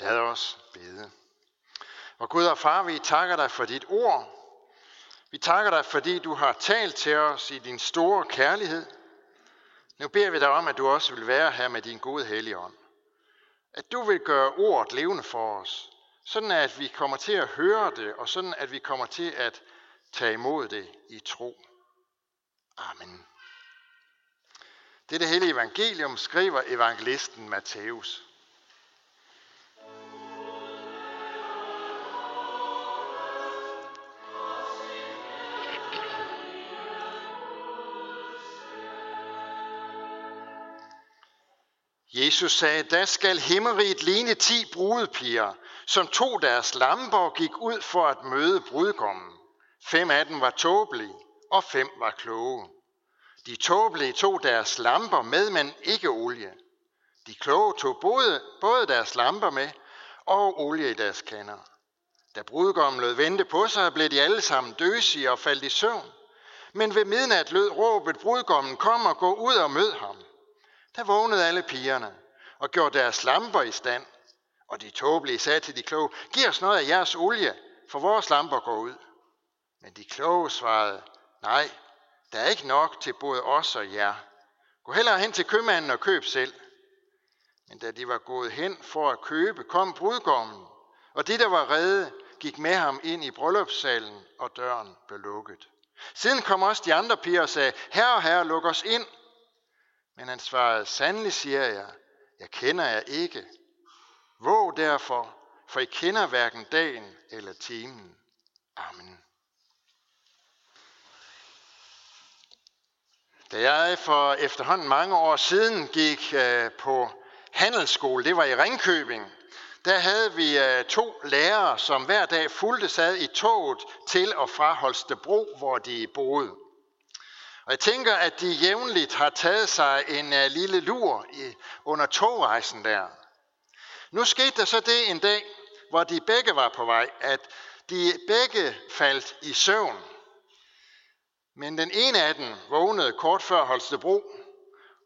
Lad os bede. Og Gud og far, vi takker dig for dit ord. Vi takker dig, fordi du har talt til os i din store kærlighed. Nu beder vi dig om, at du også vil være her med din gode hellige ånd. At du vil gøre ordet levende for os, sådan at vi kommer til at høre det, og sådan at vi kommer til at tage imod det i tro. Amen. Dette hellige evangelium skriver evangelisten Matthæus. Jesus sagde, da skal himmeriget ligne ti brudepiger, som tog deres lamper og gik ud for at møde brudgommen. Fem af dem var tåbelige, og fem var kloge. De tåbelige tog deres lamper med, men ikke olie. De kloge tog både, både deres lamper med og olie i deres kander. Da brudgommen lød vente på sig, blev de alle sammen døsige og faldt i søvn. Men ved midnat lød råbet, brudgommen kom og gå ud og mød ham. Der vågnede alle pigerne og gjorde deres lamper i stand. Og de tåbelige sagde til de kloge, giv os noget af jeres olie, for vores lamper går ud. Men de kloge svarede, nej, der er ikke nok til både os og jer. Gå hellere hen til købmanden og køb selv. Men da de var gået hen for at købe, kom brudgommen, og det, der var redde, gik med ham ind i bryllupssalen, og døren blev lukket. Siden kom også de andre piger og sagde, herre, herre, luk os ind. Men han svarede, sandelig siger jeg, jeg kender jer ikke. Våg derfor, for I kender hverken dagen eller timen. Amen. Da jeg for efterhånden mange år siden gik øh, på handelsskole, det var i Ringkøbing, der havde vi øh, to lærere, som hver dag fulgte sad i toget til og fra Holstebro, hvor de boede. Og jeg tænker, at de jævnligt har taget sig en uh, lille lur i, under togrejsen der. Nu skete der så det en dag, hvor de begge var på vej, at de begge faldt i søvn. Men den ene af dem vågnede kort før Holstebro,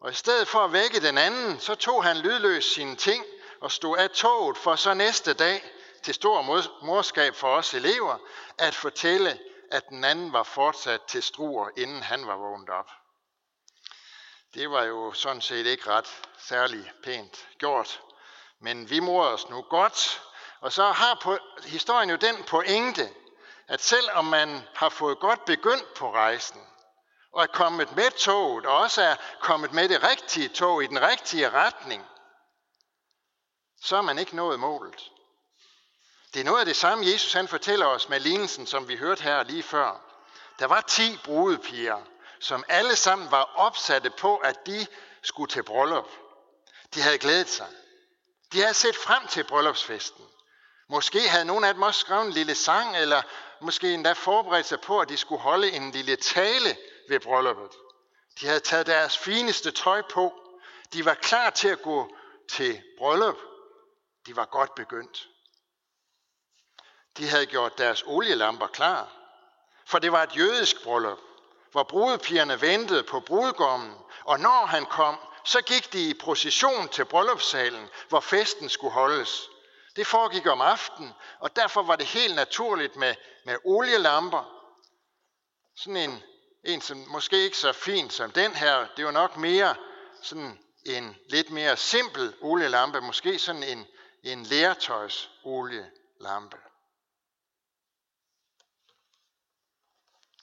og i stedet for at vække den anden, så tog han lydløst sine ting og stod af toget for så næste dag, til stor morskab for os elever, at fortælle, at den anden var fortsat til struer, inden han var vågnet op. Det var jo sådan set ikke ret særlig pænt gjort, men vi morer os nu godt, og så har på, historien jo den pointe, at selvom man har fået godt begyndt på rejsen, og er kommet med toget, og også er kommet med det rigtige tog i den rigtige retning, så er man ikke nået målet. Det er noget af det samme, Jesus han fortæller os med lignelsen, som vi hørte her lige før. Der var ti brudepiger, som alle sammen var opsatte på, at de skulle til bryllup. De havde glædet sig. De havde set frem til bryllupsfesten. Måske havde nogle af dem også skrevet en lille sang, eller måske endda forberedt sig på, at de skulle holde en lille tale ved brylluppet. De havde taget deres fineste tøj på. De var klar til at gå til bryllup. De var godt begyndt. De havde gjort deres olielamper klar, for det var et jødisk bryllup, hvor brudepigerne ventede på brudgommen, og når han kom, så gik de i procession til bryllupssalen, hvor festen skulle holdes. Det foregik om aftenen, og derfor var det helt naturligt med, med olielamper. Sådan en, en, som måske ikke så fin som den her, det var nok mere sådan en lidt mere simpel olielampe, måske sådan en, en lertøjs olielampe.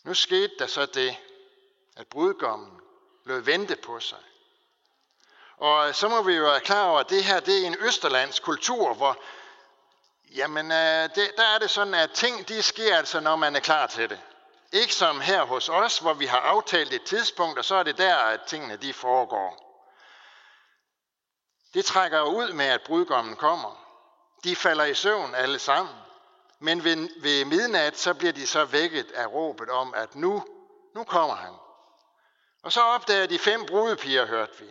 Nu skete der så det, at brudgommen lød vente på sig. Og øh, så må vi jo være klar over, at det her det er en østerlands kultur, hvor jamen, øh, det, der er det sådan, at ting de sker altså, når man er klar til det. Ikke som her hos os, hvor vi har aftalt et tidspunkt, og så er det der, at tingene de foregår. Det trækker jo ud med, at brudgommen kommer. De falder i søvn alle sammen. Men ved, ved midnat, så bliver de så vækket af råbet om, at nu, nu kommer han. Og så opdager de fem brudepiger, hørte vi,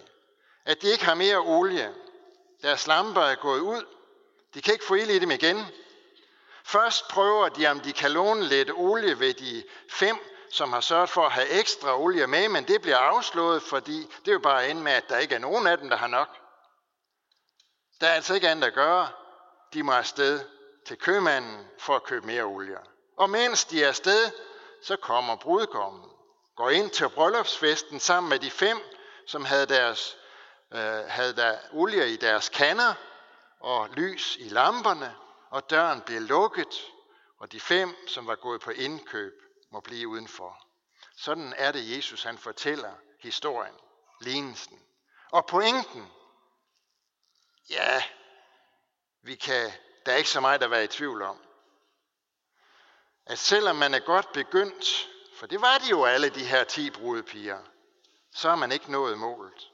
at de ikke har mere olie. Deres lamper er gået ud. De kan ikke få ild i dem igen. Først prøver de, om de kan låne lidt olie ved de fem, som har sørget for at have ekstra olie med, men det bliver afslået, fordi det er jo bare ind med, at der ikke er nogen af dem, der har nok. Der er altså ikke andet at gøre. de må afsted til købmanden for at købe mere olie. Og mens de er afsted, så kommer brudgommen, går ind til bryllupsfesten sammen med de fem, som havde, deres, øh, havde der olie i deres kander og lys i lamperne, og døren bliver lukket, og de fem, som var gået på indkøb, må blive udenfor. Sådan er det, Jesus han fortæller historien, lignelsen. Og pointen, ja, vi kan, der er ikke så meget at være i tvivl om. At selvom man er godt begyndt, for det var de jo alle de her ti brudepiger, så er man ikke nået målet.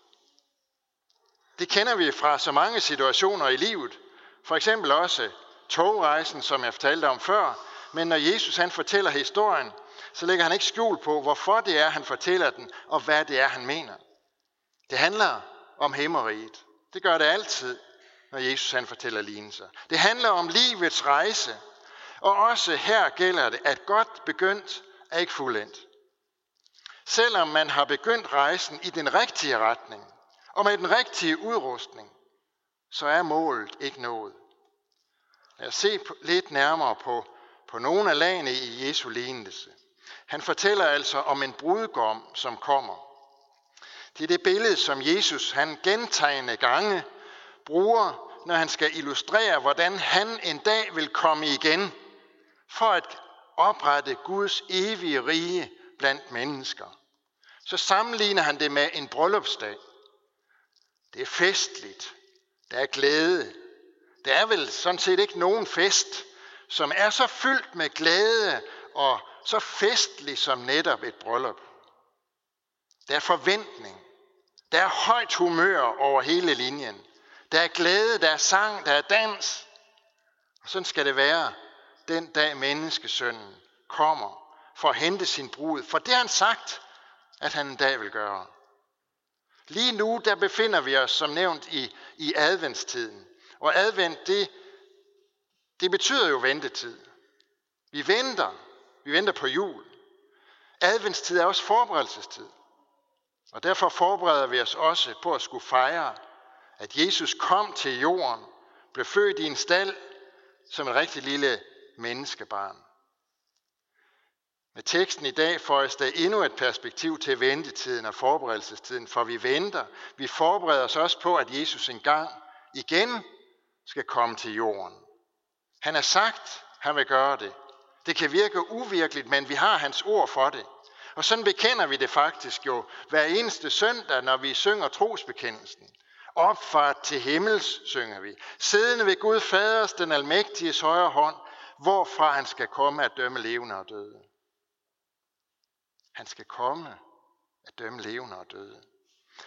Det kender vi fra så mange situationer i livet. For eksempel også togrejsen, som jeg fortalte om før. Men når Jesus han fortæller historien, så lægger han ikke skjul på, hvorfor det er, han fortæller den, og hvad det er, han mener. Det handler om himmeriget. Det gør det altid, når Jesus han fortæller lignelser. Det handler om livets rejse. Og også her gælder det, at godt begyndt er ikke fuldendt. Selvom man har begyndt rejsen i den rigtige retning, og med den rigtige udrustning, så er målet ikke nået. Lad os se lidt nærmere på, på nogle af lagene i Jesu lignelse. Han fortæller altså om en brudgom, som kommer. Det er det billede, som Jesus han gentagende gange bruger, når han skal illustrere, hvordan han en dag vil komme igen for at oprette Guds evige rige blandt mennesker. Så sammenligner han det med en bryllupsdag. Det er festligt. Der er glæde. Der er vel sådan set ikke nogen fest, som er så fyldt med glæde og så festlig som netop et bryllup. Der er forventning. Der er højt humør over hele linjen. Der er glæde, der er sang, der er dans. Og sådan skal det være den dag menneskesønnen kommer for at hente sin brud. For det har han sagt, at han en dag vil gøre. Lige nu, der befinder vi os, som nævnt, i, i adventstiden. Og advent, det, det betyder jo ventetid. Vi venter. Vi venter på jul. Adventstid er også forberedelsestid. Og derfor forbereder vi os også på at skulle fejre, at Jesus kom til jorden, blev født i en stald som et rigtig lille menneskebarn. Med teksten i dag får jeg der endnu et perspektiv til ventetiden og forberedelsestiden, for vi venter, vi forbereder os også på, at Jesus engang igen skal komme til jorden. Han har sagt, han vil gøre det. Det kan virke uvirkeligt, men vi har hans ord for det. Og sådan bekender vi det faktisk jo hver eneste søndag, når vi synger trosbekendelsen. Opfart til himmels, synger vi. Siddende ved Gud Faders, den almægtiges højre hånd, hvorfra han skal komme at dømme levende og døde. Han skal komme at dømme levende og døde.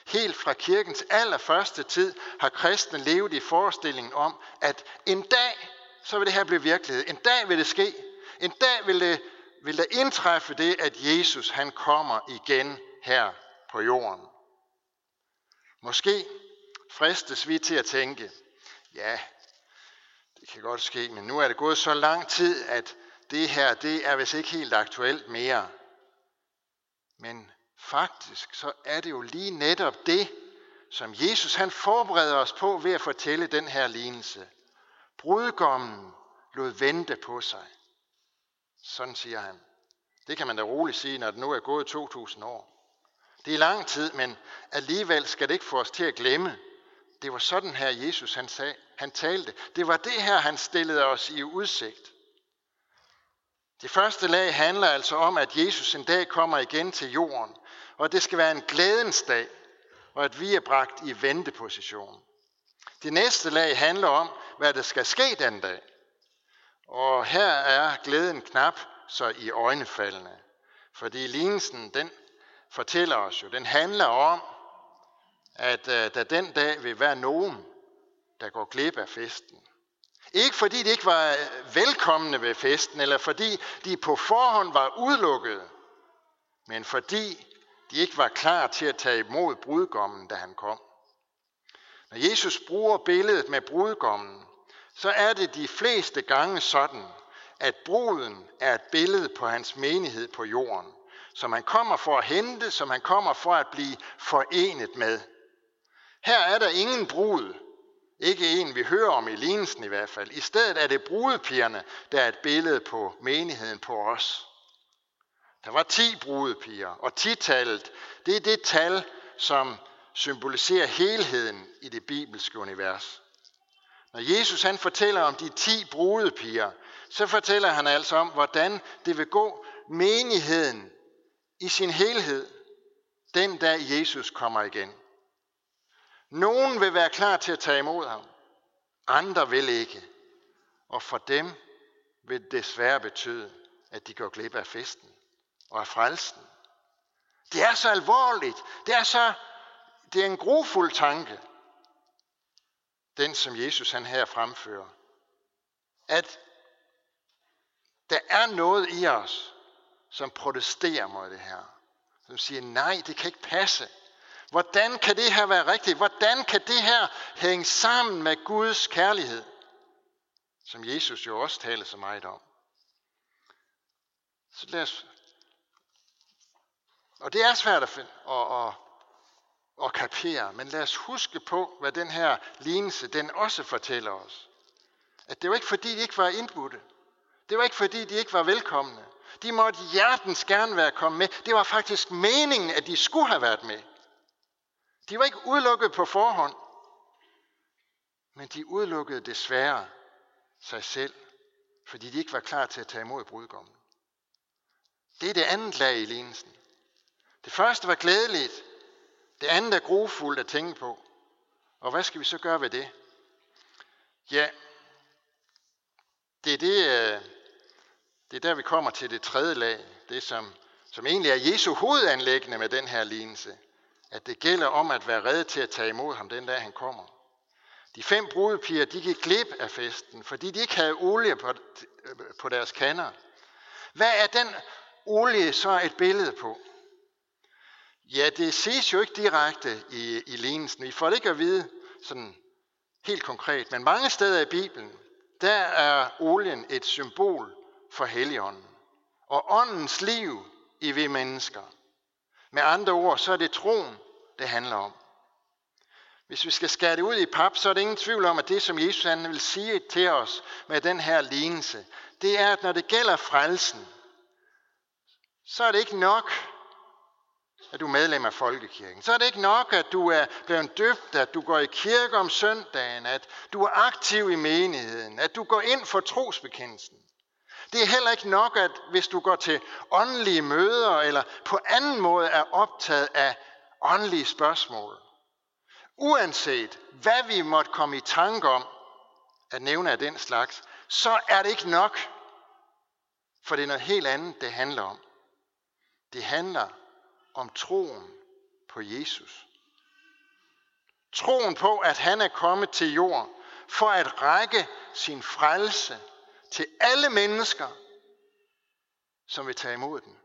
Helt fra kirkens allerførste tid har kristne levet i forestillingen om, at en dag, så vil det her blive virkelighed. En dag vil det ske. En dag vil, det, vil der indtræffe det, at Jesus han kommer igen her på jorden. Måske fristes vi til at tænke, ja, det kan godt ske, men nu er det gået så lang tid, at det her, det er vist ikke helt aktuelt mere. Men faktisk, så er det jo lige netop det, som Jesus han forbereder os på ved at fortælle den her lignelse. Brudgommen lod vente på sig. Sådan siger han. Det kan man da roligt sige, når det nu er gået 2000 år. Det er lang tid, men alligevel skal det ikke få os til at glemme. Det var sådan her, Jesus han, sag, han talte. Det var det her, han stillede os i udsigt. Det første lag handler altså om, at Jesus en dag kommer igen til jorden, og at det skal være en glædens dag, og at vi er bragt i venteposition. Det næste lag handler om, hvad der skal ske den dag. Og her er glæden knap så i øjnefaldene. Fordi lignelsen, den fortæller os jo, den handler om, at øh, der den dag vil være nogen, der går glip af festen. Ikke fordi de ikke var øh, velkomne ved festen, eller fordi de på forhånd var udelukket, men fordi de ikke var klar til at tage imod brudgommen, da han kom. Når Jesus bruger billedet med brudgommen, så er det de fleste gange sådan, at bruden er et billede på hans menighed på jorden, som han kommer for at hente, som han kommer for at blive forenet med. Her er der ingen brud, Ikke en, vi hører om i lignelsen i hvert fald. I stedet er det brudepigerne, der er et billede på menigheden på os. Der var ti brudepiger, og titallet, det er det tal, som symboliserer helheden i det bibelske univers. Når Jesus han fortæller om de ti brudepiger, så fortæller han altså om, hvordan det vil gå menigheden i sin helhed, den dag Jesus kommer igen. Nogen vil være klar til at tage imod ham. Andre vil ikke. Og for dem vil det desværre betyde, at de går glip af festen og af frelsen. Det er så alvorligt. Det er så det er en grofuld tanke, den som Jesus han her fremfører. At der er noget i os, som protesterer mod det her. Som siger, nej, det kan ikke passe. Hvordan kan det her være rigtigt? Hvordan kan det her hænge sammen med Guds kærlighed? Som Jesus jo også taler så meget om. Så lad os... Og det er svært at, finde, at, at, at kapere, men lad os huske på, hvad den her lignelse, den også fortæller os. At det var ikke fordi, de ikke var indbudte. Det var ikke fordi, de ikke var velkomne. De måtte hjertens gerne være kommet med. Det var faktisk meningen, at de skulle have været med. De var ikke udelukket på forhånd, men de udelukkede desværre sig selv, fordi de ikke var klar til at tage imod brudgommen. Det er det andet lag i lignelsen. Det første var glædeligt, det andet er grofuldt at tænke på. Og hvad skal vi så gøre ved det? Ja, det er det, øh, det er der, vi kommer til det tredje lag, det som, som egentlig er Jesu hovedanlæggende med den her lignelse at det gælder om at være rede til at tage imod ham den dag, han kommer. De fem brudepiger, de gik glip af festen, fordi de ikke havde olie på, på deres kander. Hvad er den olie så et billede på? Ja, det ses jo ikke direkte i, i lignelsen. I får det ikke at vide sådan helt konkret. Men mange steder i Bibelen, der er olien et symbol for Helligånden. Og åndens liv i vi mennesker. Med andre ord, så er det troen, det handler om. Hvis vi skal skære det ud i pap, så er det ingen tvivl om, at det, som Jesus han vil sige til os med den her lignelse, det er, at når det gælder frelsen, så er det ikke nok, at du er medlem af folkekirken. Så er det ikke nok, at du er blevet døbt, at du går i kirke om søndagen, at du er aktiv i menigheden, at du går ind for trosbekendelsen. Det er heller ikke nok, at hvis du går til åndelige møder eller på anden måde er optaget af åndelige spørgsmål. Uanset hvad vi måtte komme i tanke om at nævne af den slags, så er det ikke nok. For det er noget helt andet, det handler om. Det handler om troen på Jesus. Troen på, at han er kommet til jorden for at række sin frelse til alle mennesker, som vil tage imod den.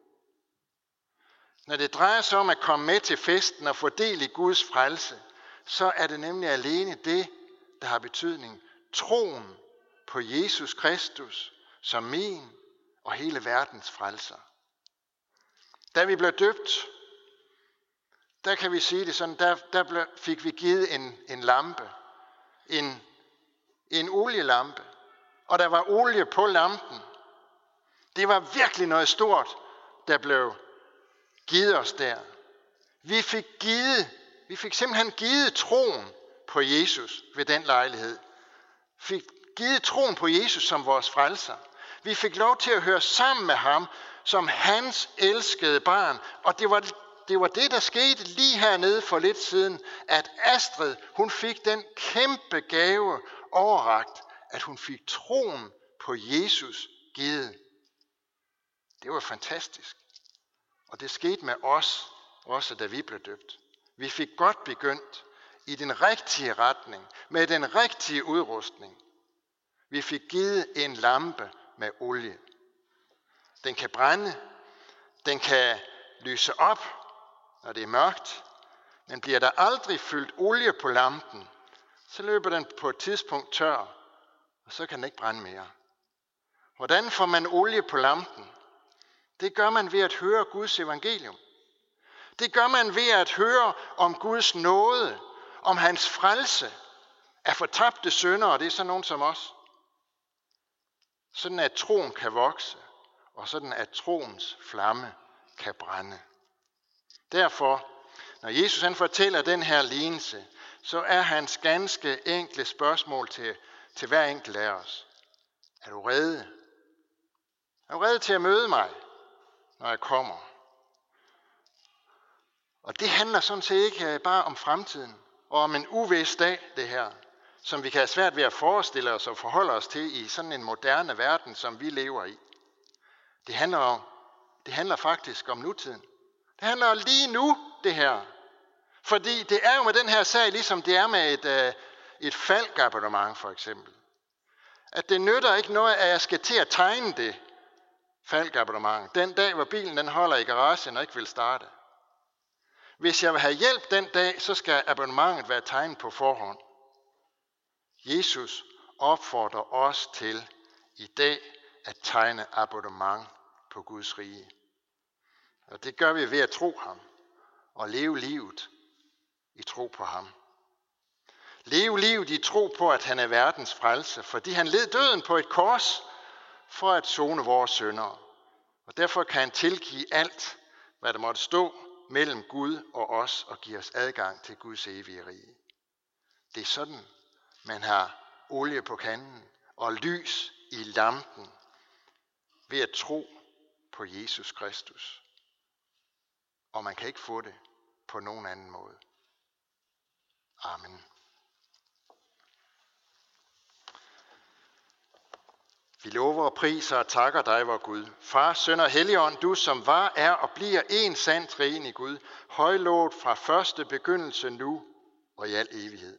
Når det drejer sig om at komme med til festen og få del i Guds frelse, så er det nemlig alene det, der har betydning. Troen på Jesus Kristus som min og hele verdens frelser. Da vi blev døbt, der kan vi sige det sådan, der, der fik vi givet en, en lampe, en, en olielampe, og der var olie på lampen. Det var virkelig noget stort, der blev givet os der. Vi fik givet, vi fik simpelthen givet troen på Jesus ved den lejlighed. Fik givet troen på Jesus som vores frelser. Vi fik lov til at høre sammen med ham som hans elskede barn. Og det var, det var det, der skete lige hernede for lidt siden, at Astrid, hun fik den kæmpe gave overragt, at hun fik troen på Jesus givet. Det var fantastisk. Og det skete med os, også da vi blev døbt. Vi fik godt begyndt i den rigtige retning, med den rigtige udrustning. Vi fik givet en lampe med olie. Den kan brænde, den kan lyse op, når det er mørkt, men bliver der aldrig fyldt olie på lampen, så løber den på et tidspunkt tør, og så kan den ikke brænde mere. Hvordan får man olie på lampen? Det gør man ved at høre Guds evangelium. Det gør man ved at høre om Guds nåde, om hans frelse, af fortabte sønder, og det er sådan nogen som os. Sådan at troen kan vokse, og sådan at troens flamme kan brænde. Derfor, når Jesus han fortæller den her lignelse, så er hans ganske enkle spørgsmål til, til hver enkelt af os. Er du rede? Er du rede til at møde mig, når jeg kommer? Og det handler sådan set ikke øh, bare om fremtiden og om en uvis dag, det her, som vi kan have svært ved at forestille os og forholde os til i sådan en moderne verden, som vi lever i. Det handler, om, det handler faktisk om nutiden. Det handler lige nu, det her. Fordi det er jo med den her sag, ligesom det er med et, øh, et falkabonnement for eksempel. At det nytter ikke noget, at jeg skal til at tegne det falkabonnement, den dag, hvor bilen den holder i garagen og ikke vil starte. Hvis jeg vil have hjælp den dag, så skal abonnementet være tegnet på forhånd. Jesus opfordrer os til i dag at tegne abonnement på Guds rige. Og det gør vi ved at tro ham og leve livet i tro på ham. Leve livet i tro på, at han er verdens frelse, fordi han led døden på et kors for at zone vores sønder. Og derfor kan han tilgive alt, hvad der måtte stå mellem Gud og os og give os adgang til Guds evige rige. Det er sådan, man har olie på kanden og lys i lampen ved at tro på Jesus Kristus. Og man kan ikke få det på nogen anden måde. Amen. Vi lover og priser og takker dig, vor Gud. Far, søn og helligånd, du som var, er og bliver en sand træen i Gud, højlovet fra første begyndelse nu og i al evighed.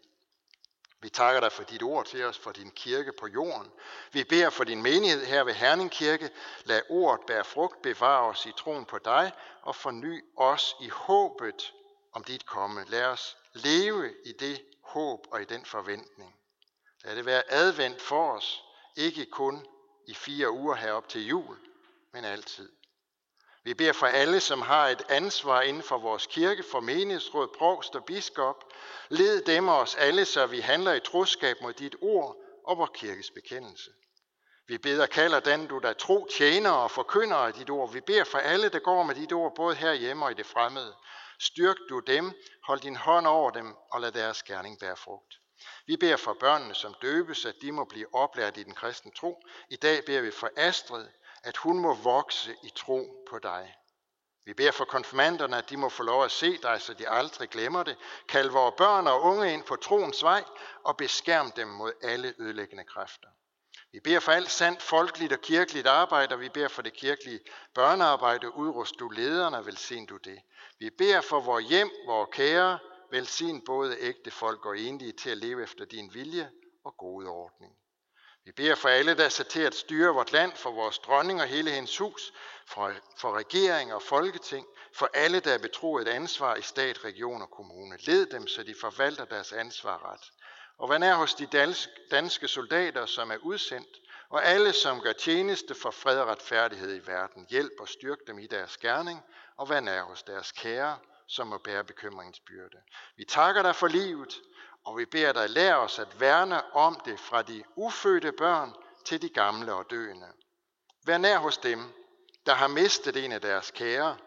Vi takker dig for dit ord til os, for din kirke på jorden. Vi beder for din menighed her ved Herning Kirke. Lad ordet bære frugt, bevare os i troen på dig og forny os i håbet om dit komme. Lad os leve i det håb og i den forventning. Lad det være advendt for os, ikke kun i fire uger herop til jul, men altid. Vi beder for alle, som har et ansvar inden for vores kirke, for menighedsråd, provst og biskop. Led dem og os alle, så vi handler i troskab mod dit ord og vor kirkes bekendelse. Vi beder kalder den, du der tro, tjener og forkynder af dit ord. Vi beder for alle, der går med dit ord, både herhjemme og i det fremmede. Styrk du dem, hold din hånd over dem, og lad deres gerning bære frugt. Vi beder for børnene, som døbes, at de må blive oplært i den kristne tro. I dag beder vi for Astrid, at hun må vokse i tro på dig. Vi beder for konfirmanderne, at de må få lov at se dig, så de aldrig glemmer det. Kald vores børn og unge ind på troens vej og beskærm dem mod alle ødelæggende kræfter. Vi beder for alt sandt folkeligt og kirkeligt arbejde, og vi beder for det kirkelige børnearbejde. Udrust du lederne, velsign du det. Vi beder for vores hjem, vores kære, velsign både ægte folk og enlige til at leve efter din vilje og gode ordning. Vi beder for alle, der er sat til at styre vort land, for vores dronning og hele hendes hus, for, for regering og folketing, for alle, der er betroet et ansvar i stat, region og kommune. Led dem, så de forvalter deres ansvar ret. Og hvad er hos de danske soldater, som er udsendt, og alle, som gør tjeneste for fred og retfærdighed i verden. Hjælp og styrk dem i deres gerning, og hvad er hos deres kære, som må bære bekymringens byrde. Vi takker dig for livet, og vi beder dig, lære os at værne om det fra de ufødte børn til de gamle og døende. Vær nær hos dem, der har mistet en af deres kære,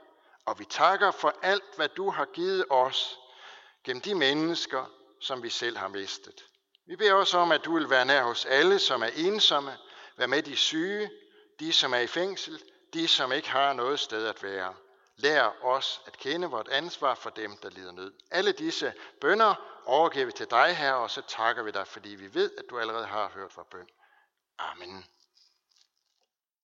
og vi takker for alt, hvad du har givet os gennem de mennesker, som vi selv har mistet. Vi beder også om, at du vil være nær hos alle, som er ensomme, være med de syge, de som er i fængsel, de som ikke har noget sted at være. Lær os at kende vort ansvar for dem, der lider nød. Alle disse bønder overgiver vi til dig, her, og så takker vi dig, fordi vi ved, at du allerede har hørt vores bøn. Amen.